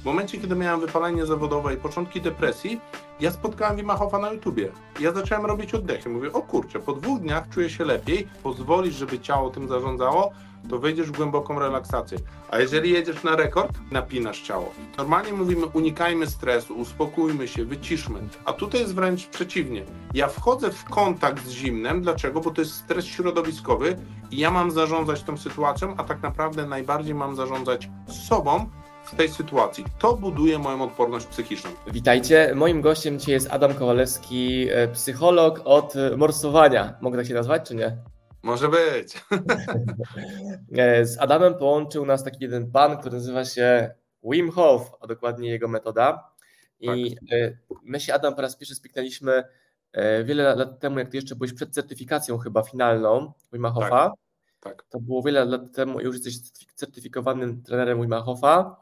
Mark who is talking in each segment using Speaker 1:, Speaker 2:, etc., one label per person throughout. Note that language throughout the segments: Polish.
Speaker 1: W momencie, kiedy miałem wypalenie zawodowe i początki depresji, ja spotkałem Wima Hofa na YouTubie. Ja zacząłem robić oddechy. Mówię, o kurczę, po dwóch dniach czuję się lepiej, pozwolisz, żeby ciało tym zarządzało, to wejdziesz w głęboką relaksację. A jeżeli jedziesz na rekord, napinasz ciało. Normalnie mówimy, unikajmy stresu, uspokójmy się, wyciszmy. A tutaj jest wręcz przeciwnie. Ja wchodzę w kontakt z zimnem. Dlaczego? Bo to jest stres środowiskowy i ja mam zarządzać tą sytuacją, a tak naprawdę najbardziej mam zarządzać sobą, w tej sytuacji. To buduje moją odporność psychiczną.
Speaker 2: Witajcie. Moim gościem dzisiaj jest Adam Kowalewski, e, psycholog od morsowania. Mogę tak się nazwać, czy nie?
Speaker 1: Może być.
Speaker 2: E, z Adamem połączył nas taki jeden pan, który nazywa się Wim Hof, a dokładnie jego metoda. I tak. E, my się, Adam, po raz pierwszy spiknęliśmy wiele lat temu, jak ty jeszcze byłeś przed certyfikacją chyba finalną Wima Hofa. Tak. Tak. To było wiele lat temu i już jesteś certyfikowanym trenerem Wima Hofa.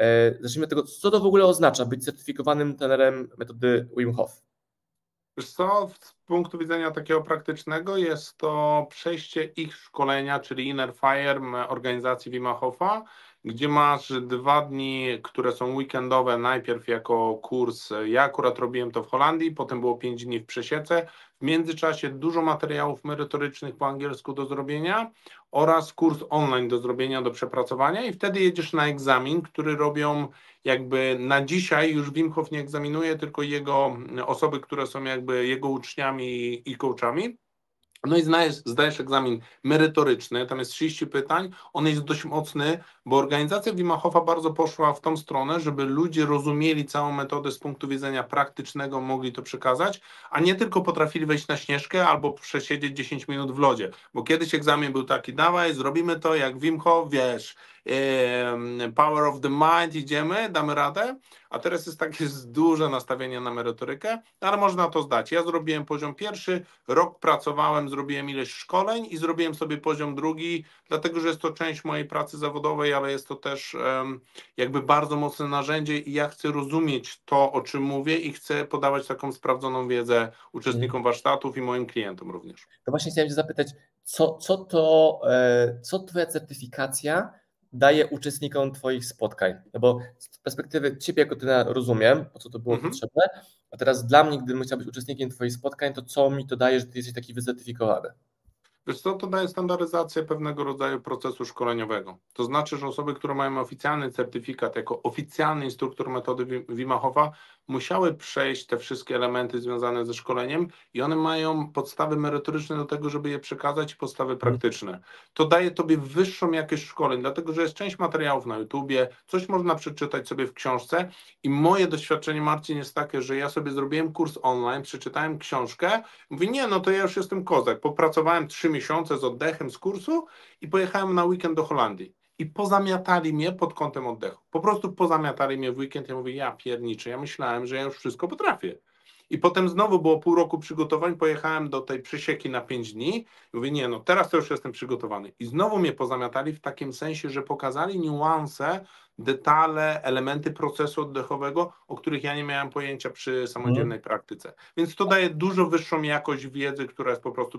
Speaker 2: E, zacznijmy od tego, co to w ogóle oznacza być certyfikowanym trenerem metody Wim Hof?
Speaker 1: Wiesz co, z punktu widzenia takiego praktycznego jest to przejście ich szkolenia, czyli Inner Fire organizacji Wima Hofa, gdzie masz dwa dni, które są weekendowe, najpierw jako kurs, ja akurat robiłem to w Holandii, potem było pięć dni w Przesiece, w międzyczasie dużo materiałów merytorycznych po angielsku do zrobienia oraz kurs online do zrobienia, do przepracowania i wtedy jedziesz na egzamin, który robią jakby na dzisiaj już Wim Hof nie egzaminuje, tylko jego osoby, które są jakby jego uczniami i coachami. No i zdajesz, zdajesz egzamin merytoryczny, tam jest 30 pytań, on jest dość mocny, bo organizacja Wimachowa bardzo poszła w tą stronę, żeby ludzie rozumieli całą metodę z punktu widzenia praktycznego, mogli to przekazać, a nie tylko potrafili wejść na śnieżkę albo przesiedzieć 10 minut w lodzie, bo kiedyś egzamin był taki, dawaj, zrobimy to jak Wim Hof, wiesz, Power of the Mind, idziemy, damy radę, a teraz jest takie duże nastawienie na merytorykę, ale można to zdać. Ja zrobiłem poziom pierwszy, rok pracowałem, zrobiłem ileś szkoleń i zrobiłem sobie poziom drugi, dlatego że jest to część mojej pracy zawodowej, ale jest to też jakby bardzo mocne narzędzie i ja chcę rozumieć to, o czym mówię i chcę podawać taką sprawdzoną wiedzę uczestnikom mhm. warsztatów i moim klientom również.
Speaker 2: To właśnie chciałem się zapytać, co, co to, e, co twoja certyfikacja daje uczestnikom Twoich spotkań? No bo z perspektywy Ciebie jako Ty rozumiem, po co to było mhm. potrzebne, a teraz dla mnie, gdybym chciał być uczestnikiem Twoich spotkań, to co mi to daje, że Ty jesteś taki wycertyfikowany?
Speaker 1: Wiesz co, to daje standaryzację pewnego rodzaju procesu szkoleniowego. To znaczy, że osoby, które mają oficjalny certyfikat jako oficjalny instruktor metody Wimachowa, musiały przejść te wszystkie elementy związane ze szkoleniem i one mają podstawy merytoryczne do tego, żeby je przekazać i podstawy mhm. praktyczne. To daje Tobie wyższą jakość szkoleń, dlatego że jest część materiałów na YouTubie, coś można przeczytać sobie w książce i moje doświadczenie, Marcin, jest takie, że ja sobie zrobiłem kurs online, przeczytałem książkę, mówię, nie, no to ja już jestem kozak, popracowałem trzy miesiące z oddechem z kursu i pojechałem na weekend do Holandii i pozamiatali mnie pod kątem oddechu. Po prostu pozamiatali mnie w weekend. Ja mówię, ja pierniczę, ja myślałem, że ja już wszystko potrafię. I potem znowu było pół roku przygotowań, pojechałem do tej przesieki na pięć dni. Mówię, nie, no teraz to już jestem przygotowany. I znowu mnie pozamiatali w takim sensie, że pokazali niuanse, detale, elementy procesu oddechowego, o których ja nie miałem pojęcia przy samodzielnej praktyce. Więc to daje dużo wyższą jakość wiedzy, która jest po prostu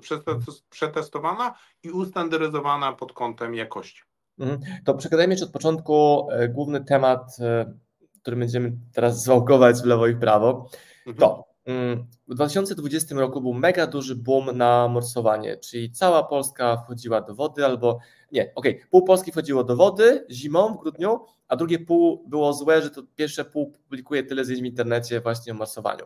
Speaker 1: przetestowana i ustandaryzowana pod kątem jakości.
Speaker 2: Mhm. To przegadajmy jeszcze od początku e, główny temat, e, który będziemy teraz zwałkować w lewo i w prawo. Mhm. To mm, w 2020 roku był mega duży boom na morsowanie, czyli cała Polska wchodziła do wody albo nie, okej, okay, pół Polski wchodziło do wody zimą w grudniu, a drugie pół było złe, że to pierwsze pół publikuje tyle zdjęć w internecie właśnie o morsowaniu.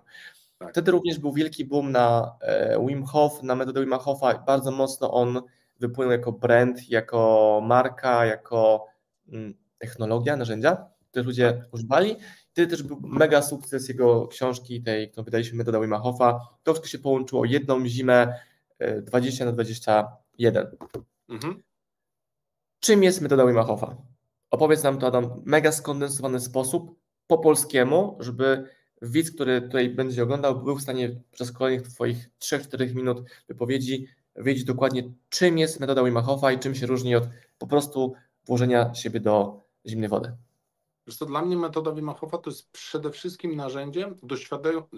Speaker 2: Tak. Wtedy również był wielki boom na e, Wim Hof, na metodę Wim Hofa, bardzo mocno on wypłynął jako brand, jako marka, jako mm, technologia, narzędzia, które ludzie tak. używali. Wtedy też był mega sukces jego książki, tej, którą wydaliśmy, metoda Wima. To wszystko się połączyło jedną zimę 20 e, na 21. Mhm. Czym jest metoda Wima? Opowiedz nam to, Adam, mega skondensowany sposób, po polskiemu, żeby widz, który tutaj będzie oglądał, był w stanie przez kolejnych Twoich 3-4 minut wypowiedzi wiedzieć dokładnie, czym jest metoda Wim Hofa i czym się różni od po prostu włożenia siebie do zimnej wody.
Speaker 1: Wiesz to dla mnie metoda Wim Hofa to jest przede wszystkim narzędzie do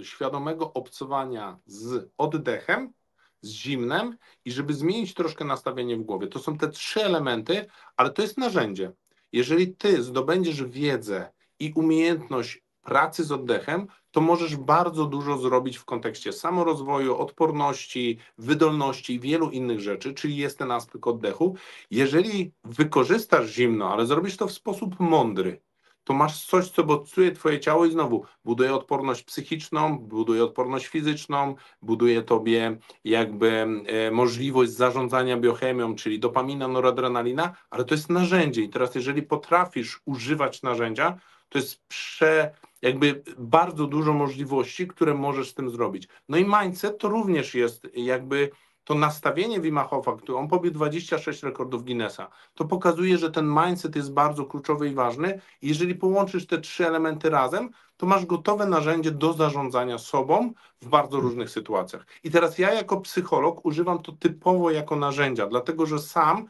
Speaker 1: świadomego obcowania z oddechem, z zimnem i żeby zmienić troszkę nastawienie w głowie. To są te trzy elementy, ale to jest narzędzie. Jeżeli ty zdobędziesz wiedzę i umiejętność pracy z oddechem, to możesz bardzo dużo zrobić w kontekście samorozwoju, odporności, wydolności i wielu innych rzeczy, czyli jest ten aspekt oddechu. Jeżeli wykorzystasz zimno, ale zrobisz to w sposób mądry, to masz coś, co bodźcuje twoje ciało i znowu buduje odporność psychiczną, buduje odporność fizyczną, buduje tobie jakby e, możliwość zarządzania biochemią, czyli dopamina, noradrenalina, ale to jest narzędzie i teraz jeżeli potrafisz używać narzędzia, to jest prze, jakby bardzo dużo możliwości, które możesz z tym zrobić. No i mindset to również jest jakby to nastawienie Wima który on pobił 26 rekordów Guinnessa, to pokazuje, że ten mindset jest bardzo kluczowy i ważny. Jeżeli połączysz te trzy elementy razem, to masz gotowe narzędzie do zarządzania sobą w bardzo różnych sytuacjach. I teraz ja jako psycholog używam to typowo jako narzędzia, dlatego że sam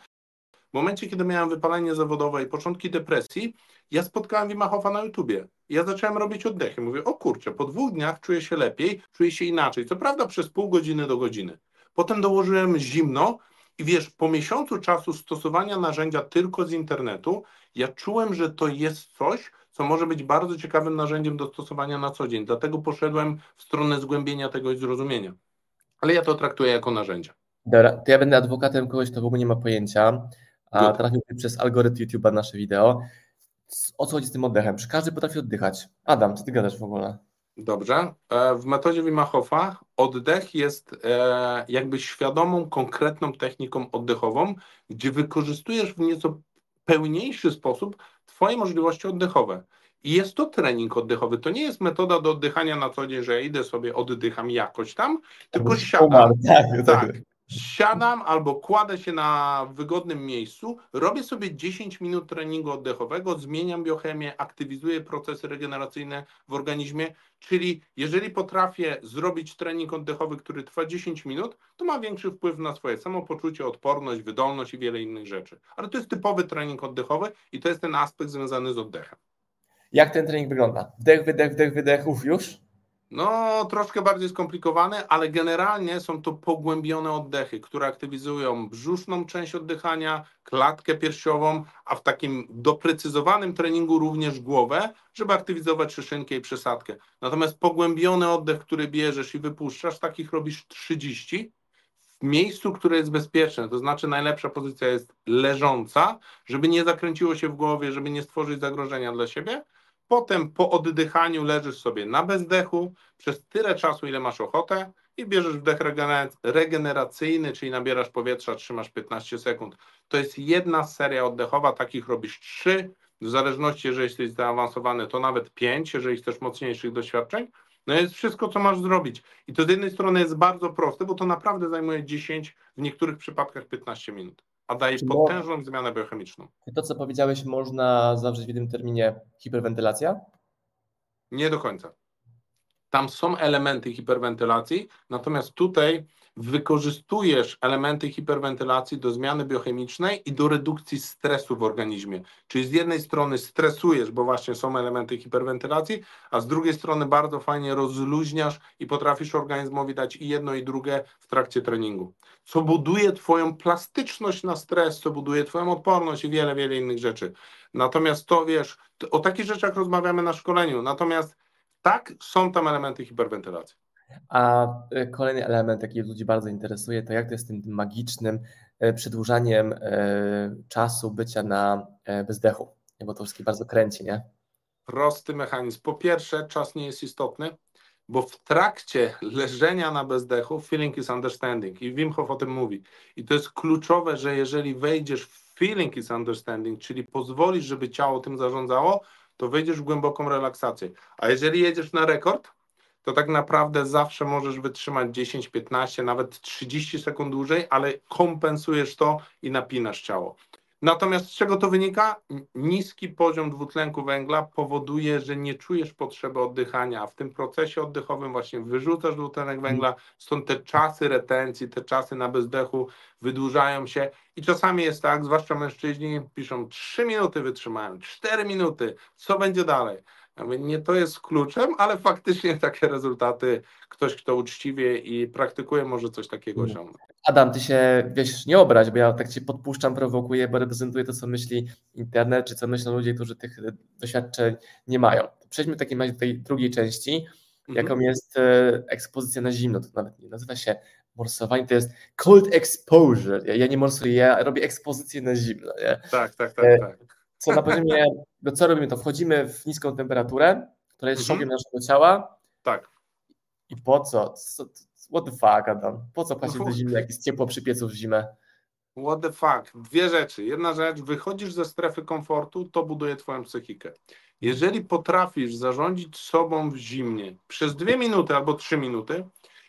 Speaker 1: w momencie, kiedy miałem wypalenie zawodowe i początki depresji, ja spotkałem Wima na YouTubie. Ja zacząłem robić oddechy. Mówię, o kurczę, po dwóch dniach czuję się lepiej, czuję się inaczej. Co prawda przez pół godziny do godziny. Potem dołożyłem zimno i wiesz, po miesiącu czasu stosowania narzędzia tylko z internetu, ja czułem, że to jest coś, co może być bardzo ciekawym narzędziem do stosowania na co dzień. Dlatego poszedłem w stronę zgłębienia tego i zrozumienia. Ale ja to traktuję jako narzędzie.
Speaker 2: Dobra, to ja będę adwokatem kogoś, kto w ogóle nie ma pojęcia, a trafił przez algorytm YouTube'a nasze wideo. O co chodzi z tym oddechem? Czy każdy potrafi oddychać? Adam, co ty gadasz w ogóle?
Speaker 1: Dobrze. E, w metodzie Wim Hofa oddech jest e, jakby świadomą, konkretną techniką oddechową, gdzie wykorzystujesz w nieco pełniejszy sposób Twoje możliwości oddechowe. I jest to trening oddechowy. To nie jest metoda do oddychania na co dzień, że ja idę sobie, oddycham jakoś tam, tylko siadam. Tak, tak. Siadam albo kładę się na wygodnym miejscu, robię sobie 10 minut treningu oddechowego, zmieniam biochemię, aktywizuję procesy regeneracyjne w organizmie, czyli jeżeli potrafię zrobić trening oddechowy, który trwa 10 minut, to ma większy wpływ na swoje samopoczucie, odporność, wydolność i wiele innych rzeczy. Ale to jest typowy trening oddechowy i to jest ten aspekt związany z oddechem.
Speaker 2: Jak ten trening wygląda? Wdech, wydech, wdech, wydech, uf, już?
Speaker 1: No, troszkę bardziej skomplikowane, ale generalnie są to pogłębione oddechy, które aktywizują brzuszną część oddychania, klatkę piersiową, a w takim doprecyzowanym treningu również głowę, żeby aktywizować szyszynkę i przesadkę. Natomiast pogłębiony oddech, który bierzesz i wypuszczasz, takich robisz 30 w miejscu, które jest bezpieczne, to znaczy najlepsza pozycja jest leżąca, żeby nie zakręciło się w głowie, żeby nie stworzyć zagrożenia dla siebie, Potem po oddychaniu leżysz sobie na bezdechu przez tyle czasu, ile masz ochotę i bierzesz wdech regeneracyjny, czyli nabierasz powietrza, trzymasz 15 sekund. To jest jedna seria oddechowa, takich robisz trzy, w zależności, jeżeli jesteś zaawansowany, to nawet pięć, jeżeli chcesz mocniejszych doświadczeń. No jest wszystko, co masz zrobić. I to z jednej strony jest bardzo proste, bo to naprawdę zajmuje 10, w niektórych przypadkach 15 minut a daje potężną zmianę biochemiczną.
Speaker 2: To, co powiedziałeś, można zawrzeć w jednym terminie hiperwentylacja?
Speaker 1: Nie do końca. Tam są elementy hiperwentylacji, natomiast tutaj wykorzystujesz elementy hiperwentylacji do zmiany biochemicznej i do redukcji stresu w organizmie. Czyli z jednej strony stresujesz, bo właśnie są elementy hiperwentylacji, a z drugiej strony bardzo fajnie rozluźniasz i potrafisz organizmowi dać i jedno i drugie w trakcie treningu. Co buduje Twoją plastyczność na stres, co buduje Twoją odporność i wiele, wiele innych rzeczy. Natomiast to wiesz, o takich rzeczach rozmawiamy na szkoleniu. Natomiast tak, są tam elementy hiperwentylacji.
Speaker 2: A e, kolejny element, jaki ludzi bardzo interesuje, to jak to jest tym magicznym e, przedłużaniem e, czasu bycia na bezdechu, bo to wszystkie bardzo kręci, nie?
Speaker 1: Prosty mechanizm. Po pierwsze, czas nie jest istotny, bo w trakcie leżenia na bezdechu feeling is understanding i Wim Hof o tym mówi. I to jest kluczowe, że jeżeli wejdziesz w feeling is understanding, czyli pozwolisz, żeby ciało tym zarządzało, to wejdziesz w głęboką relaksację. A jeżeli jedziesz na rekord, to tak naprawdę zawsze możesz wytrzymać 10, 15, nawet 30 sekund dłużej, ale kompensujesz to i napinasz ciało. Natomiast z czego to wynika? Niski poziom dwutlenku węgla powoduje, że nie czujesz potrzeby oddychania, a w tym procesie oddechowym właśnie wyrzucasz dwutlenek węgla, stąd te czasy retencji, te czasy na bezdechu wydłużają się i czasami jest tak, zwłaszcza mężczyźni piszą 3 minuty wytrzymałem, 4 minuty, co będzie dalej? Nie to jest kluczem, ale faktycznie takie rezultaty ktoś, kto uczciwie i praktykuje, może coś takiego mhm. osiągnąć.
Speaker 2: Adam, ty się wiesz, nie obrać, bo ja tak cię podpuszczam, prowokuję, bo reprezentuję to, co myśli internet, czy co myślą ludzie, którzy tych doświadczeń nie mają. Przejdźmy w takim razie do tej drugiej części, mhm. jaką jest e, ekspozycja na zimno. To nawet nie nazywa się morsowanie, to jest cold exposure. Ja, ja nie morsuję, ja robię ekspozycję na zimno. Nie?
Speaker 1: Tak, tak, tak, e, tak.
Speaker 2: Co na poziomie, no co robimy, to wchodzimy w niską temperaturę, która jest mhm. szokiem naszego ciała.
Speaker 1: Tak.
Speaker 2: I po co? co? What the fuck, Adam? Po co paść do zimy, jak jest ciepło przy piecu w zimę?
Speaker 1: What the fuck? Dwie rzeczy. Jedna rzecz, wychodzisz ze strefy komfortu, to buduje twoją psychikę. Jeżeli potrafisz zarządzić sobą w zimnie przez dwie minuty albo trzy minuty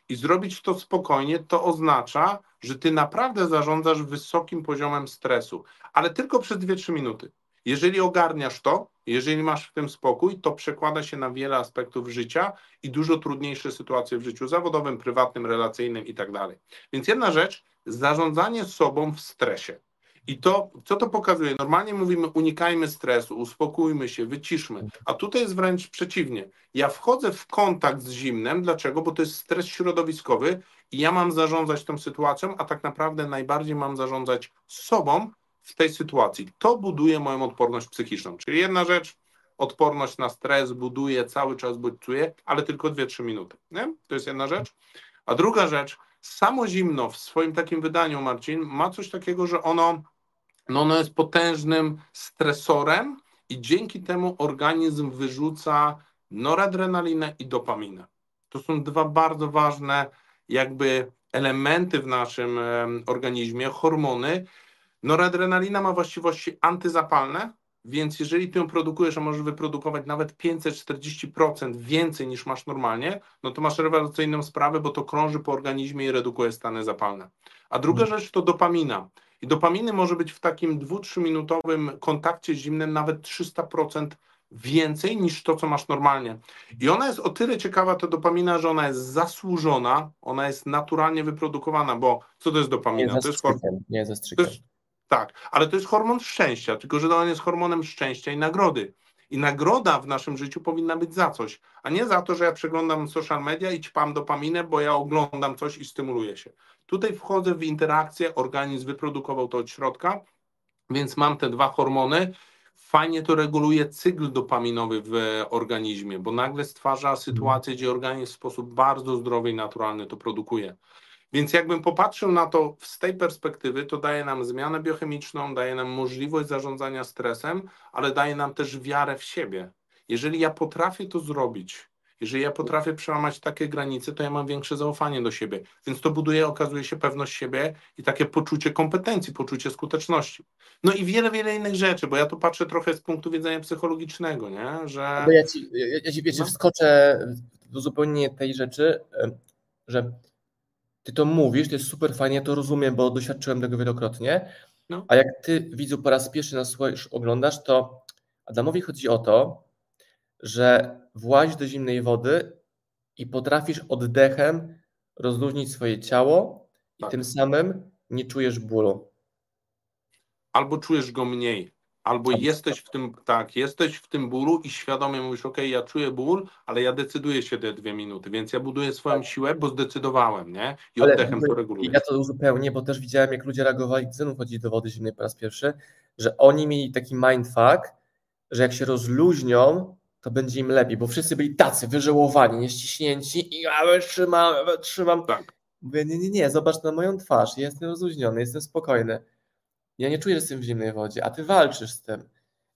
Speaker 1: i zrobić to spokojnie, to oznacza, że ty naprawdę zarządzasz wysokim poziomem stresu, ale tylko przez dwie, trzy minuty. Jeżeli ogarniasz to, jeżeli masz w tym spokój, to przekłada się na wiele aspektów życia i dużo trudniejsze sytuacje w życiu zawodowym, prywatnym, relacyjnym i tak dalej. Więc jedna rzecz, zarządzanie sobą w stresie. I to, co to pokazuje? Normalnie mówimy, unikajmy stresu, uspokójmy się, wyciszmy. A tutaj jest wręcz przeciwnie. Ja wchodzę w kontakt z zimnem. Dlaczego? Bo to jest stres środowiskowy i ja mam zarządzać tą sytuacją, a tak naprawdę najbardziej mam zarządzać sobą, w tej sytuacji. To buduje moją odporność psychiczną. Czyli jedna rzecz, odporność na stres buduje cały czas bodźcuje, ale tylko 2-3 minuty. Nie? To jest jedna rzecz. A druga rzecz, samo zimno w swoim takim wydaniu, Marcin, ma coś takiego, że ono, no ono jest potężnym stresorem i dzięki temu organizm wyrzuca noradrenalinę i dopaminę. To są dwa bardzo ważne jakby elementy w naszym organizmie, hormony, Noradrenalina ma właściwości antyzapalne, więc jeżeli ty ją produkujesz, a możesz wyprodukować nawet 540% więcej niż masz normalnie, no to masz rewelacyjną sprawę, bo to krąży po organizmie i redukuje stany zapalne. A druga hmm. rzecz to dopamina. I dopaminy może być w takim 2-3 minutowym kontakcie zimnym nawet 300% więcej niż to, co masz normalnie. I ona jest o tyle ciekawa, ta dopamina, że ona jest zasłużona, ona jest naturalnie wyprodukowana, bo co to jest dopamina?
Speaker 2: Nie
Speaker 1: to jest,
Speaker 2: to jest
Speaker 1: tak, ale to jest hormon szczęścia, tylko że on jest hormonem szczęścia i nagrody. I nagroda w naszym życiu powinna być za coś, a nie za to, że ja przeglądam social media i ćpam dopaminę, bo ja oglądam coś i stymuluję się. Tutaj wchodzę w interakcję, organizm wyprodukował to od środka, więc mam te dwa hormony. Fajnie to reguluje cykl dopaminowy w organizmie, bo nagle stwarza sytuację, gdzie organizm w sposób bardzo zdrowy i naturalny to produkuje. Więc jakbym popatrzył na to z tej perspektywy, to daje nam zmianę biochemiczną, daje nam możliwość zarządzania stresem, ale daje nam też wiarę w siebie. Jeżeli ja potrafię to zrobić, jeżeli ja potrafię przełamać takie granice, to ja mam większe zaufanie do siebie. Więc to buduje, okazuje się, pewność siebie i takie poczucie kompetencji, poczucie skuteczności. No i wiele, wiele innych rzeczy, bo ja tu patrzę trochę z punktu widzenia psychologicznego, nie? że.
Speaker 2: ja ci, ja, ja ci wiecie, no. wskoczę do zupełnie tej rzeczy, że ty to mówisz, to jest super fajnie, to rozumiem, bo doświadczyłem tego wielokrotnie. No. A jak ty, widzu, po raz pierwszy nas oglądasz, to Adamowi chodzi o to, że włazisz do zimnej wody i potrafisz oddechem rozluźnić swoje ciało i tak. tym samym nie czujesz bólu.
Speaker 1: Albo czujesz go mniej. Albo jesteś w tym, tak, jesteś w tym bólu i świadomie mówisz, ok, ja czuję ból, ale ja decyduję się te dwie minuty, więc ja buduję swoją tak. siłę, bo zdecydowałem, nie? I ale oddechem to reguluję.
Speaker 2: Ja to uzupełnię, bo też widziałem, jak ludzie reagowali, gdy znów chodzili do wody zimnej po raz pierwszy, że oni mieli taki mindfuck, że jak się rozluźnią, to będzie im lepiej, bo wszyscy byli tacy, wyżełowani, nieściśnięci i ja wytrzymam, wytrzymam. Tak. Mówię, nie, nie, nie, zobacz na moją twarz, jestem rozluźniony, jestem spokojny ja nie czuję, że jestem w zimnej wodzie, a ty walczysz z tym.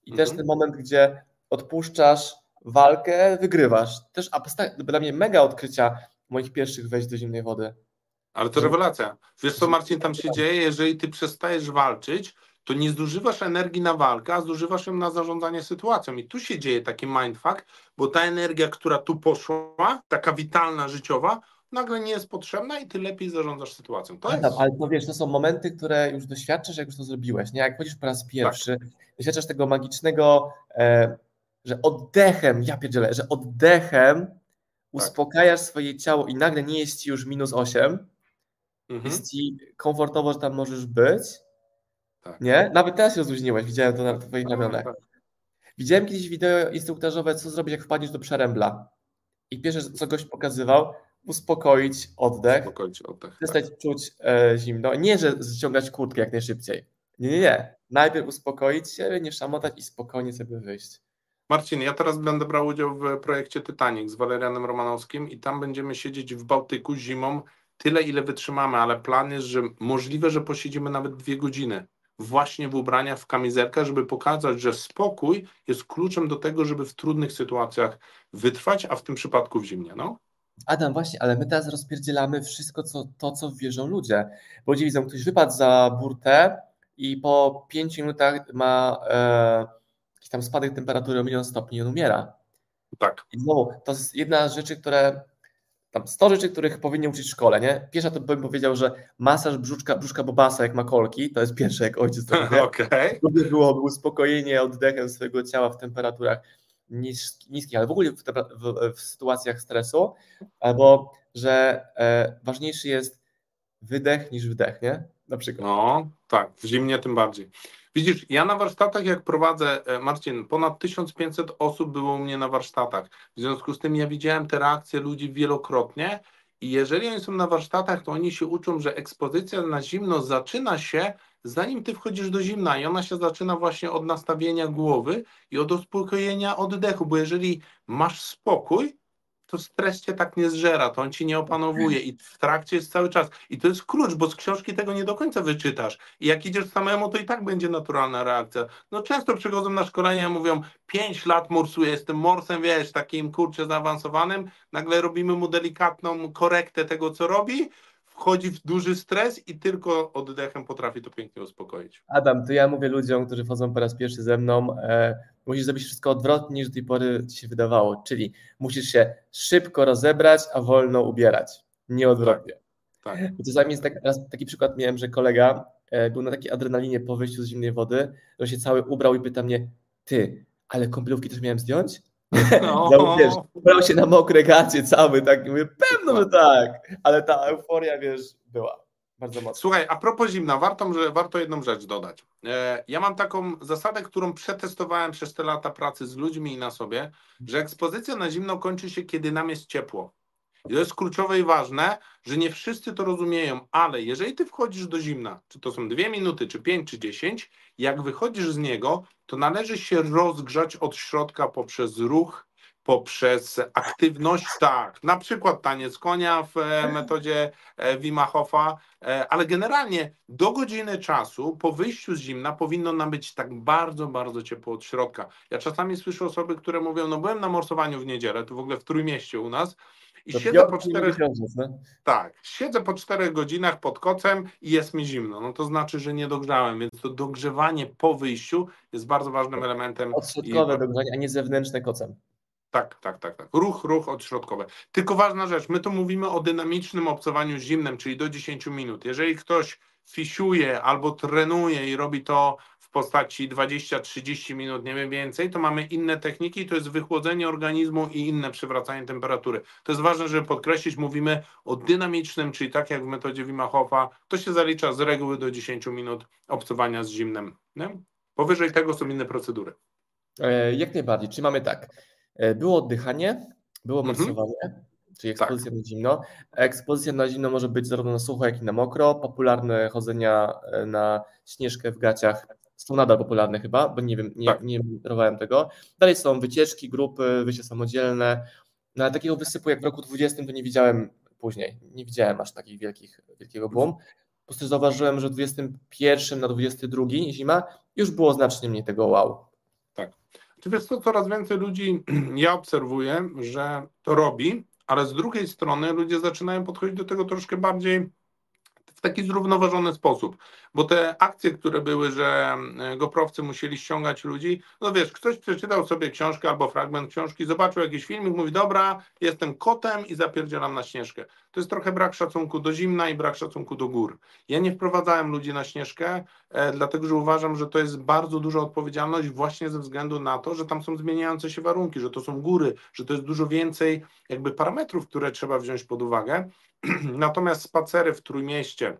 Speaker 2: I mhm. też ten moment, gdzie odpuszczasz walkę, wygrywasz. Też dla mnie mega odkrycia moich pierwszych wejść do zimnej wody.
Speaker 1: Ale to rewelacja. Wiesz co, Marcin, tam się dzieje? Jeżeli ty przestajesz walczyć, to nie zużywasz energii na walkę, a zużywasz ją na zarządzanie sytuacją. I tu się dzieje taki mindfuck, bo ta energia, która tu poszła, taka witalna, życiowa, nagle nie jest potrzebna i ty lepiej zarządzasz sytuacją. To jest...
Speaker 2: Ale to wiesz, to są momenty, które już doświadczasz, jak już to zrobiłeś, nie? Jak chodzisz po raz pierwszy, tak. doświadczasz tego magicznego, e, że oddechem, ja pierdzielę, że oddechem tak. uspokajasz swoje ciało i nagle nie jest ci już minus 8, mhm. jest ci komfortowo, że tam możesz być, tak. nie? Nawet teraz się rozluźniłeś, widziałem to na twoich no, ramionach. Tak. Widziałem kiedyś wideo instruktażowe, co zrobić, jak wpadniesz do przerębla. I pierwsze, co gość pokazywał, uspokoić oddech,
Speaker 1: uspokoić oddech
Speaker 2: przestać tak. czuć e, zimno. Nie, że ściągać kurtkę jak najszybciej. Nie, nie, nie. Najpierw uspokoić się, nie szamotać i spokojnie sobie wyjść.
Speaker 1: Marcin, ja teraz będę brał udział w projekcie Titanic z Walerianem Romanowskim i tam będziemy siedzieć w Bałtyku zimą tyle, ile wytrzymamy, ale plan jest, że możliwe, że posiedzimy nawet dwie godziny właśnie w ubraniach, w kamizelkach, żeby pokazać, że spokój jest kluczem do tego, żeby w trudnych sytuacjach wytrwać, a w tym przypadku w zimnie. No?
Speaker 2: Adam, właśnie, ale my teraz rozpierdzielamy wszystko, co, to, co wierzą ludzie. Bo ludzie widzą, ktoś wypadł za burtę i po pięciu minutach ma e, jakiś tam spadek temperatury o milion stopni i on umiera.
Speaker 1: Tak.
Speaker 2: I znowu, to jest jedna z rzeczy, które tam 100 rzeczy, których powinni uczyć w szkole, nie? Pierwsza to bym powiedział, że masaż brzuszka, brzuszka bobasa jak ma kolki, to jest pierwsze jak ojciec to
Speaker 1: wie. Okay.
Speaker 2: Drugie byłoby uspokojenie oddechem swojego ciała w temperaturach niskich, ale w ogóle w, w, w sytuacjach stresu, albo że e, ważniejszy jest wydech niż wdech, nie?
Speaker 1: Na przykład. No, tak, w zimnie tym bardziej. Widzisz, ja na warsztatach, jak prowadzę, e, Marcin, ponad 1500 osób było u mnie na warsztatach. W związku z tym ja widziałem te reakcje ludzi wielokrotnie i jeżeli oni są na warsztatach, to oni się uczą, że ekspozycja na zimno zaczyna się zanim ty wchodzisz do zimna i ona się zaczyna właśnie od nastawienia głowy i od uspokojenia oddechu, bo jeżeli masz spokój, to stres cię tak nie zżera, to on ci nie opanowuje i w trakcie jest cały czas. I to jest klucz, bo z książki tego nie do końca wyczytasz. I jak idziesz samemu, to i tak będzie naturalna reakcja. No często przychodzą na szkolenia mówią, pięć lat morsuję, jestem morsem, wiesz, takim kurczę zaawansowanym, nagle robimy mu delikatną korektę tego, co robi, wchodzi w duży stres i tylko oddechem potrafi to pięknie uspokoić.
Speaker 2: Adam, to ja mówię ludziom, którzy wchodzą po raz pierwszy ze mną, e, musisz zrobić wszystko odwrotnie niż do tej pory ci się wydawało, czyli musisz się szybko rozebrać, a wolno ubierać, nie odwrotnie. Tak. tak. Czasami jest tak, raz taki przykład miałem, że kolega e, był na takiej adrenalinie po wyjściu z zimnej wody, że się cały ubrał i pyta mnie, ty, ale kąpielówki też miałem zdjąć? No. wiesz, ubrał się na mokre gacie cały, tak, mówię, pewno, że tak, ale ta euforia, wiesz, była. Bardzo mocno.
Speaker 1: Słuchaj, a propos zimna, warto, że, warto jedną rzecz dodać. E, ja mam taką zasadę, którą przetestowałem przez te lata pracy z ludźmi i na sobie, że ekspozycja na zimno kończy się, kiedy nam jest ciepło. I to jest kluczowe i ważne, że nie wszyscy to rozumieją, ale jeżeli ty wchodzisz do zimna, czy to są dwie minuty, czy pięć, czy dziesięć, jak wychodzisz z niego, to należy się rozgrzać od środka poprzez ruch, poprzez aktywność, tak, na przykład taniec konia w e, metodzie e, Wima Hofa, e, ale generalnie do godziny czasu po wyjściu z zimna powinno nam być tak bardzo, bardzo ciepło od środka. Ja czasami słyszę osoby, które mówią, no byłem na morsowaniu w niedzielę, to w ogóle w Trójmieście u nas, i to siedzę po czterech, tak, siedzę po czterech godzinach pod kocem i jest mi zimno. No to znaczy, że nie dogrzałem, więc to dogrzewanie po wyjściu jest bardzo ważnym elementem.
Speaker 2: Odśrodkowe i... dogrzewanie, a nie zewnętrzne kocem.
Speaker 1: Tak, tak, tak, tak. Ruch, ruch odśrodkowy. Tylko ważna rzecz, my tu mówimy o dynamicznym obcowaniu zimnym, czyli do 10 minut. Jeżeli ktoś fisiuje albo trenuje i robi to w postaci 20-30 minut, nie wiem więcej, to mamy inne techniki, to jest wychłodzenie organizmu i inne przywracanie temperatury. To jest ważne, żeby podkreślić, mówimy o dynamicznym, czyli tak jak w metodzie Wim Hofa, to się zalicza z reguły do 10 minut obcowania z zimnem. Nie? Powyżej tego są inne procedury.
Speaker 2: E, jak najbardziej, czyli mamy tak, było oddychanie, było morsowanie, mhm czyli tak. ekspozycja tak. na zimno. Ekspozycja na zimno może być zarówno na sucho, jak i na mokro. Popularne chodzenia e, na śnieżkę w gaciach są nadal popularne chyba, bo nie wiem, nie, tak. nie monitorowałem tego. Dalej są wycieczki, grupy, wyjścia samodzielne. No, ale takiego wysypu jak w roku 20 to nie widziałem później. Nie widziałem aż takich wielkich, wielkiego boom. Po prostu zauważyłem, że w 21 na 22 zima już było znacznie mniej tego wow.
Speaker 1: Tak. Czy wiesz co, coraz więcej ludzi ja obserwuję, że to robi, ale z drugiej strony ludzie zaczynają podchodzić do tego troszkę bardziej taki zrównoważony sposób, bo te akcje, które były, że e, goprowcy musieli ściągać ludzi, no wiesz, ktoś przeczytał sobie książkę albo fragment książki, zobaczył jakiś filmik, mówi, dobra, jestem kotem i zapierdzielam na śnieżkę. To jest trochę brak szacunku do zimna i brak szacunku do gór. Ja nie wprowadzałem ludzi na śnieżkę, e, dlatego że uważam, że to jest bardzo duża odpowiedzialność właśnie ze względu na to, że tam są zmieniające się warunki, że to są góry, że to jest dużo więcej jakby parametrów, które trzeba wziąć pod uwagę. Natomiast spacery w Trójmieście,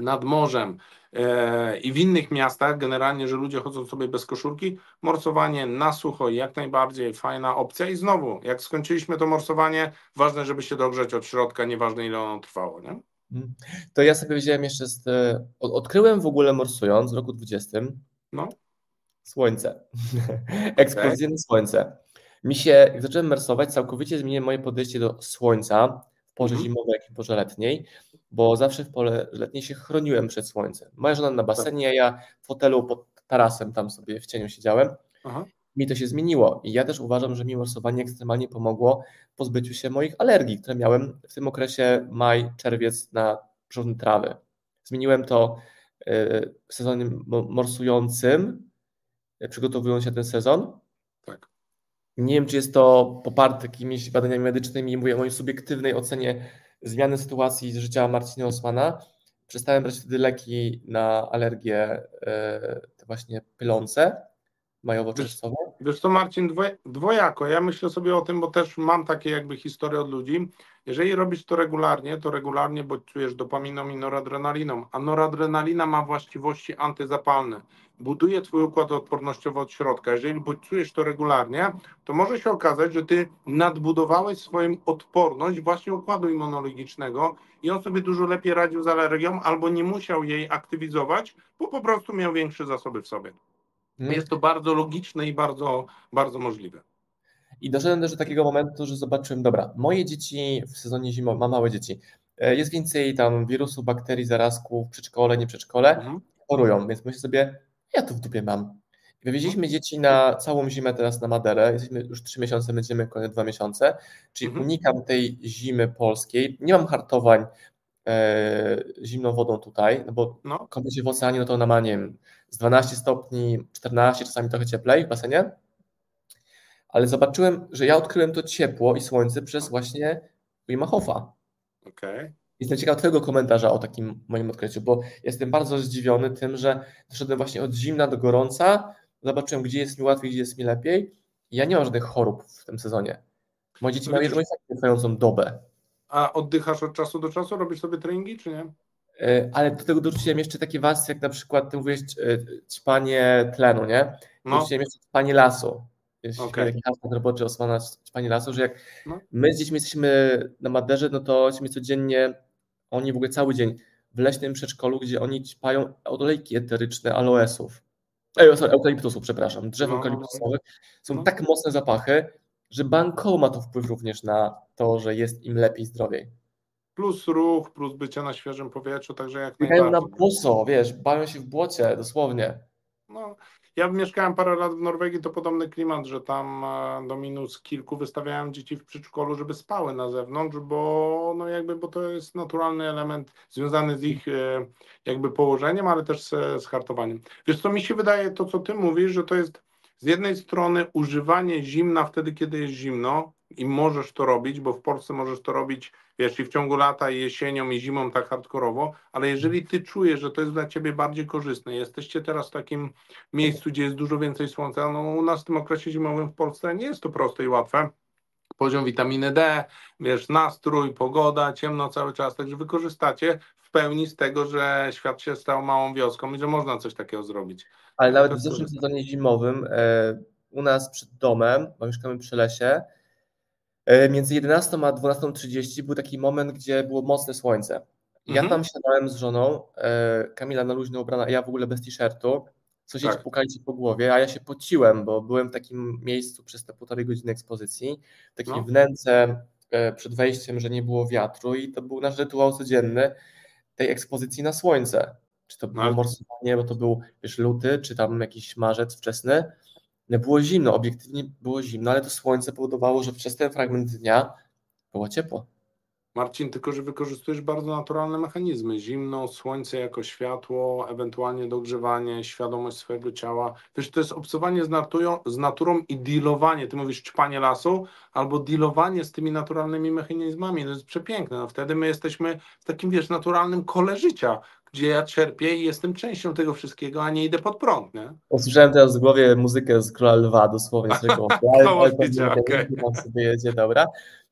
Speaker 1: nad morzem e, i w innych miastach, generalnie, że ludzie chodzą sobie bez koszulki, morsowanie na sucho jak najbardziej fajna opcja i znowu, jak skończyliśmy to morsowanie, ważne, żeby się dogrzeć od środka, nieważne ile ono trwało, nie?
Speaker 2: Mhm. To ja sobie wziąłem jeszcze, z, e, odkryłem w ogóle morsując w roku 20,
Speaker 1: no.
Speaker 2: słońce, eksplozyjne okay. słońce. Mi się, jak zacząłem mersować, całkowicie zmieniłem moje podejście do słońca porze mm -hmm. zimowej, jak i porze letniej, bo zawsze w pole letniej się chroniłem przed słońcem. Moja żona na basenie, ja w fotelu pod tarasem tam sobie w cieniu siedziałem. Aha. Mi to się zmieniło i ja też uważam, że mi morsowanie ekstremalnie pomogło pozbyciu się moich alergii, które miałem w tym okresie maj, czerwiec na przyrząd trawy. Zmieniłem to w sezonie morsującym, y, przygotowując się ten sezon. Nie wiem, czy jest to poparte jakimiś badaniami medycznymi, mówię o mojej subiektywnej ocenie zmiany sytuacji z życia Marcina Osmana. Przestałem brać wtedy leki na alergię, e, te właśnie pylące majowo-czerwcowe.
Speaker 1: Wiesz, co Marcin, dwojako. Ja myślę sobie o tym, bo też mam takie jakby historie od ludzi. Jeżeli robisz to regularnie, to regularnie bodźcujesz dopaminą i noradrenaliną, a noradrenalina ma właściwości antyzapalne buduje twój układ odpornościowy od środka. Jeżeli bodźcujesz to regularnie, to może się okazać, że ty nadbudowałeś swoją odporność właśnie układu immunologicznego i on sobie dużo lepiej radził z alergią albo nie musiał jej aktywizować, bo po prostu miał większe zasoby w sobie. Hmm. Jest to bardzo logiczne i bardzo, bardzo możliwe.
Speaker 2: I doszedłem też do takiego momentu, że zobaczyłem, dobra, moje dzieci w sezonie zimowym, mam małe dzieci, e, jest więcej tam wirusów, bakterii, zarazków, przedszkole, nie przedszkole, mhm. chorują, więc myślę sobie, ja to w dupie mam. Wywieźliśmy no. dzieci na całą zimę teraz na Maderę. Jesteśmy już trzy miesiące, będziemy kolejne dwa miesiące. Czyli mhm. unikam tej zimy polskiej. Nie mam hartowań zimną wodą tutaj, no bo no. się w oceanie, no to ona ma, nie wiem, z 12 stopni, 14, czasami trochę cieplej w basenie. Ale zobaczyłem, że ja odkryłem to ciepło i słońce przez właśnie Wim Hofa.
Speaker 1: Okay.
Speaker 2: Jestem ciekaw Twojego komentarza o takim moim odkryciu, bo jestem bardzo zdziwiony tym, że doszedłem właśnie od zimna do gorąca, zobaczyłem, gdzie jest mi łatwiej, gdzie jest mi lepiej. Ja nie mam żadnych chorób w tym sezonie. Moje dzieci mają jedną trwającą dobę.
Speaker 1: A oddychasz od czasu do czasu? Robisz sobie treningi, czy nie?
Speaker 2: E, ale do tego dorzuciłem jeszcze takie wasy, jak na przykład ty mówisz e, ćpanie tlenu, nie? No. Dorzuciłem jeszcze ćpanie lasu. Jest okay. hasło roboczy Osmana ćpanie lasu, że jak no. my z dziećmi jesteśmy na Maderze, no to jesteśmy codziennie oni w ogóle cały dzień w leśnym przedszkolu, gdzie oni ćpają olejki eteryczne aloesów. Ej, sorry, eukaliptusów, przepraszam, drzew no, eukaliptusowych. Są no. tak mocne zapachy, że bankowo ma to wpływ również na to, że jest im lepiej, zdrowiej.
Speaker 1: Plus ruch, plus bycie na świeżym powietrzu, także jak najbardziej.
Speaker 2: na boso, wiesz, bawią się w błocie, dosłownie.
Speaker 1: No, ja mieszkałem parę lat w Norwegii, to podobny klimat, że tam e, do minus kilku wystawiałem dzieci w przedszkolu, żeby spały na zewnątrz, bo no jakby, bo to jest naturalny element związany z ich e, jakby położeniem, ale też z, z hartowaniem. Wiesz co, mi się wydaje to, co ty mówisz, że to jest z jednej strony używanie zimna wtedy, kiedy jest zimno i możesz to robić, bo w Polsce możesz to robić wiesz, w ciągu lata, i jesienią, i zimą tak hardkorowo, ale jeżeli ty czujesz, że to jest dla ciebie bardziej korzystne, jesteście teraz w takim miejscu, gdzie jest dużo więcej słońca, no u nas w tym okresie zimowym w Polsce nie jest to proste i łatwe, poziom witaminy D, wiesz, nastrój, pogoda, ciemno cały czas, także wykorzystacie w pełni z tego, że świat się stał małą wioską i że można coś takiego zrobić.
Speaker 2: Ale nawet w zeszłym sezonie zimowym e, u nas przed domem, bo mieszkamy przy lesie, E, między 11 a 12.30 był taki moment, gdzie było mocne słońce. Ja mhm. tam siadałem z żoną, e, Kamila na luźno ubrana, ja w ogóle bez t-shirtu, sąsiedzi tak. pukali po głowie, a ja się pociłem, bo byłem w takim miejscu przez te półtorej godziny ekspozycji, takiej no. wnęce e, przed wejściem, że nie było wiatru i to był nasz rytuał codzienny tej ekspozycji na słońce. Czy to było no. morsowanie, bo to był wiesz, luty, czy tam jakiś marzec wczesny, było zimno, obiektywnie było zimno, ale to słońce powodowało, że przez ten fragment dnia było ciepło.
Speaker 1: Marcin, tylko że wykorzystujesz bardzo naturalne mechanizmy. Zimno, słońce jako światło, ewentualnie dogrzewanie, świadomość swojego ciała. Wiesz, to jest obcowanie z, naturą, z naturą i dealowanie. Ty mówisz czpanie lasu, albo dealowanie z tymi naturalnymi mechanizmami. To jest przepiękne. No wtedy my jesteśmy w takim, wiesz, naturalnym kole życia gdzie ja czerpię i jestem częścią tego wszystkiego, a nie idę pod prąd, nie?
Speaker 2: Usłyszałem teraz w głowie muzykę z Króla Lwa, dosłownie z tego.
Speaker 1: Ale, ale, ale, okay.
Speaker 2: sobie jedzie, dobra.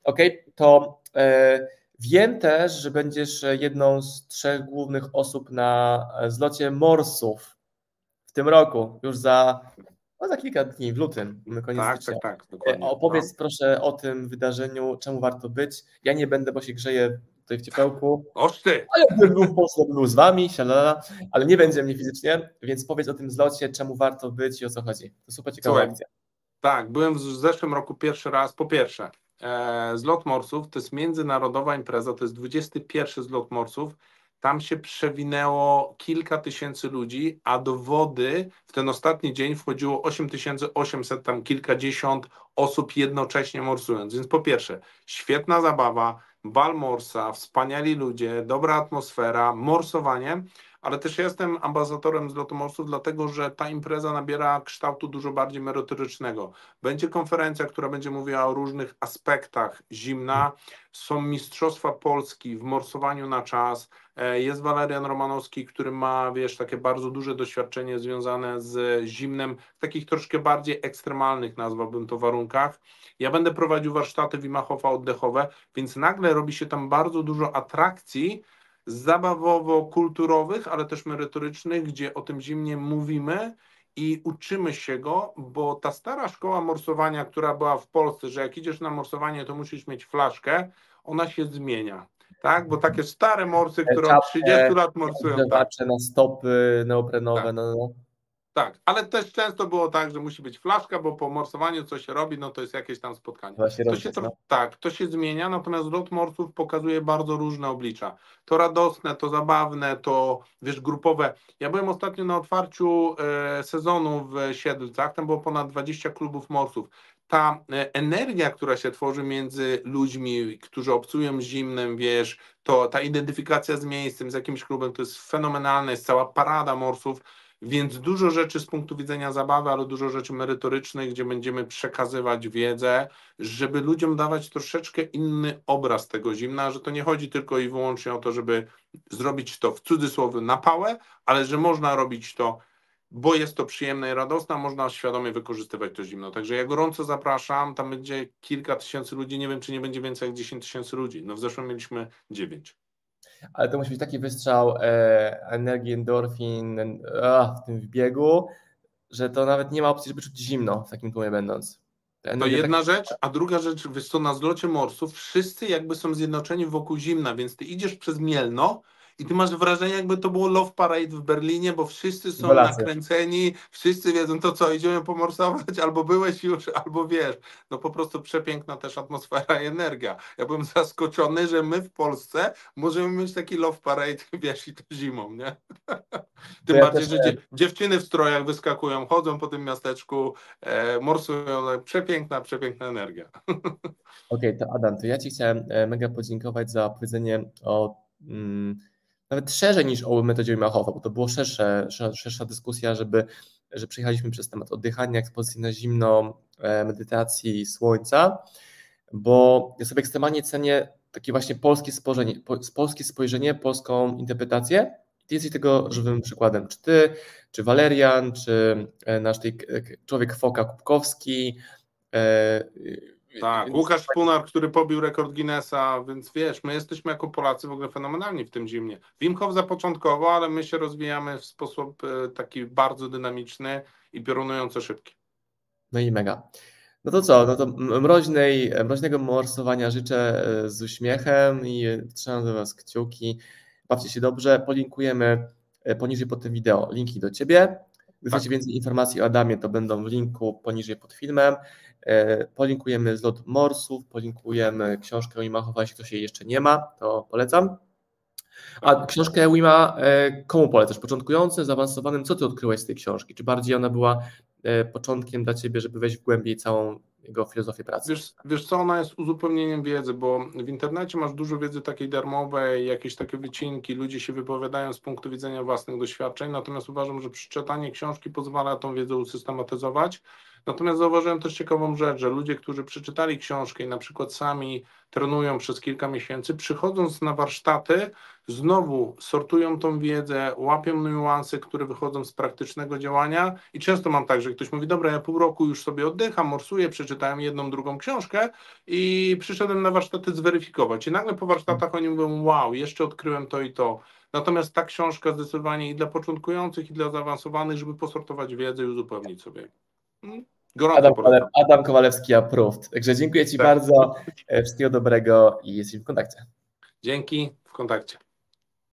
Speaker 2: Okej, okay, to e, Wiem też, że będziesz jedną z trzech głównych osób na zlocie Morsów w tym roku, już za, no za kilka dni, w lutym,
Speaker 1: koniec tak, stycznia. Tak, tak, dokładnie.
Speaker 2: Opowiedz no. proszę o tym wydarzeniu, czemu warto być. Ja nie będę, bo się grzeję tutaj w ciepełku.
Speaker 1: Oż ty!
Speaker 2: A jakbym był w Polsce, był z wami, sialala, ale nie będzie mnie fizycznie, więc powiedz o tym zlocie, czemu warto być i o co chodzi. To super ciekawa Słuchaj, akcja.
Speaker 1: Tak, byłem w zeszłym roku pierwszy raz, po pierwsze, e, zlot morsów to jest międzynarodowa impreza, to jest 21 zlot morsów, tam się przewinęło kilka tysięcy ludzi, a do wody w ten ostatni dzień wchodziło 8800, tam kilkadziesiąt osób jednocześnie morsując. Więc po pierwsze, świetna zabawa, bal morsa, wspaniali ludzie, dobra atmosfera, morsowanie ale też jestem ambasadorem z Lotomorsów, dlatego że ta impreza nabiera kształtu dużo bardziej merytorycznego. Będzie konferencja, która będzie mówiła o różnych aspektach zimna. Są Mistrzostwa Polski w morsowaniu na czas. E, jest Walerian Romanowski, który ma, wiesz, takie bardzo duże doświadczenie związane z zimnem w takich troszkę bardziej ekstremalnych, nazwałbym to, warunkach. Ja będę prowadził warsztaty Wimachowa oddechowe, więc nagle robi się tam bardzo dużo atrakcji, zabawowo-kulturowych, ale też merytorycznych, gdzie o tym zimnie mówimy i uczymy się go, bo ta stara szkoła morsowania, która była w Polsce, że jak idziesz na morsowanie, to musisz mieć flaszkę, ona się zmienia. Tak, bo takie stare morsy, które od 30 lat morsują.
Speaker 2: Tak. na stopy neoprenowe, tak. no, no.
Speaker 1: Tak, ale też często było tak, że musi być flaszka, bo po morsowaniu co się robi, no to jest jakieś tam spotkanie.
Speaker 2: To
Speaker 1: się
Speaker 2: to, no.
Speaker 1: Tak, to się zmienia, natomiast lot morsów pokazuje bardzo różne oblicza. To radosne, to zabawne, to wiesz, grupowe. Ja byłem ostatnio na otwarciu e, sezonu w Siedlcach, tam było ponad 20 klubów morsów. Ta e, energia, która się tworzy między ludźmi, którzy obcują zimnem, wiesz, to ta identyfikacja z miejscem, z jakimś klubem, to jest fenomenalne, jest cała parada morsów więc dużo rzeczy z punktu widzenia zabawy, ale dużo rzeczy merytorycznych, gdzie będziemy przekazywać wiedzę, żeby ludziom dawać troszeczkę inny obraz tego zimna, że to nie chodzi tylko i wyłącznie o to, żeby zrobić to w cudzysłowie na pałę, ale że można robić to bo jest to przyjemne i radosne, można świadomie wykorzystywać to zimno. Także ja gorąco zapraszam, tam będzie kilka tysięcy ludzi, nie wiem, czy nie będzie więcej jak 10 tysięcy ludzi. No w zeszłym mieliśmy 9
Speaker 2: ale to musi być taki wystrzał e, energii, endorfin e, w tym wbiegu, że to nawet nie ma opcji, żeby czuć zimno w takim tłumie będąc.
Speaker 1: To jedna tak... rzecz, a druga rzecz, wiesz co, na zlocie morsów wszyscy jakby są zjednoczeni wokół zimna, więc ty idziesz przez Mielno i ty masz wrażenie, jakby to było Love Parade w Berlinie, bo wszyscy są nakręceni, wszyscy wiedzą to co, idziemy pomorsować, albo byłeś już, albo wiesz. No po prostu przepiękna też atmosfera i energia. Ja byłem zaskoczony, że my w Polsce możemy mieć taki Love Parade, wiesz, i to zimą, nie? Tym ja bardziej, że dzie dziewczyny w strojach wyskakują, chodzą po tym miasteczku, e, morsują, przepiękna, przepiękna energia.
Speaker 2: Okej, okay, to Adam, to ja Ci chciałem e, mega podziękować za powiedzenie o mm, nawet szerzej niż o metodzie Machowa, bo to było szersze, szersza dyskusja, żeby, że przejechaliśmy przez temat oddychania, ekspozycji na zimno, e, medytacji, słońca, bo ja sobie ekstremalnie cenię takie właśnie polskie spojrzenie, polskie spojrzenie, polską interpretację. Ty jesteś tego żywym przykładem. Czy ty, czy Walerian, czy e, nasz tej człowiek Foka Kubkowski, e,
Speaker 1: tak, Łukasz Punar, który pobił rekord Guinnessa, więc wiesz, my jesteśmy jako Polacy w ogóle fenomenalni w tym zimnie. Wim Hof zapoczątkowo, ale my się rozwijamy w sposób e, taki bardzo dynamiczny i piorunująco szybki.
Speaker 2: No i mega. No to co, no to mroźnej, mroźnego morsowania życzę e, z uśmiechem i trzymam do Was kciuki. Bawcie się dobrze. Polinkujemy e, poniżej pod tym wideo linki do Ciebie. Gdy tak. chcecie więcej informacji o Adamie, to będą w linku poniżej pod filmem. E, polinkujemy zlot morsów, polinkujemy książkę Wimachowa, jeśli ktoś jej jeszcze nie ma, to polecam. A książkę Wima e, komu polecasz? Początkującym, zaawansowanym? Co ty odkryłeś z tej książki? Czy bardziej ona była e, początkiem dla ciebie, żeby wejść w głębiej całą jego filozofię pracy?
Speaker 1: Wiesz, wiesz co, ona jest uzupełnieniem wiedzy, bo w internecie masz dużo wiedzy takiej darmowej, jakieś takie wycinki, ludzie się wypowiadają z punktu widzenia własnych doświadczeń, natomiast uważam, że przeczytanie książki pozwala tą wiedzę usystematyzować, Natomiast zauważyłem też ciekawą rzecz, że ludzie, którzy przeczytali książkę i na przykład sami trenują przez kilka miesięcy, przychodząc na warsztaty, znowu sortują tą wiedzę, łapią niuanse, które wychodzą z praktycznego działania i często mam tak, że ktoś mówi, dobra, ja pół roku już sobie oddycham, morsuję, przeczytałem jedną, drugą książkę i przyszedłem na warsztaty zweryfikować i nagle po warsztatach oni mówią, wow, jeszcze odkryłem to i to. Natomiast ta książka zdecydowanie i dla początkujących, i dla zaawansowanych, żeby posortować wiedzę i uzupełnić sobie.
Speaker 2: Adam, Adam, Kowalewski approved. Także dziękuję Ci tak. bardzo. E, wszystkiego dobrego i jesteśmy w kontakcie.
Speaker 1: Dzięki, w kontakcie.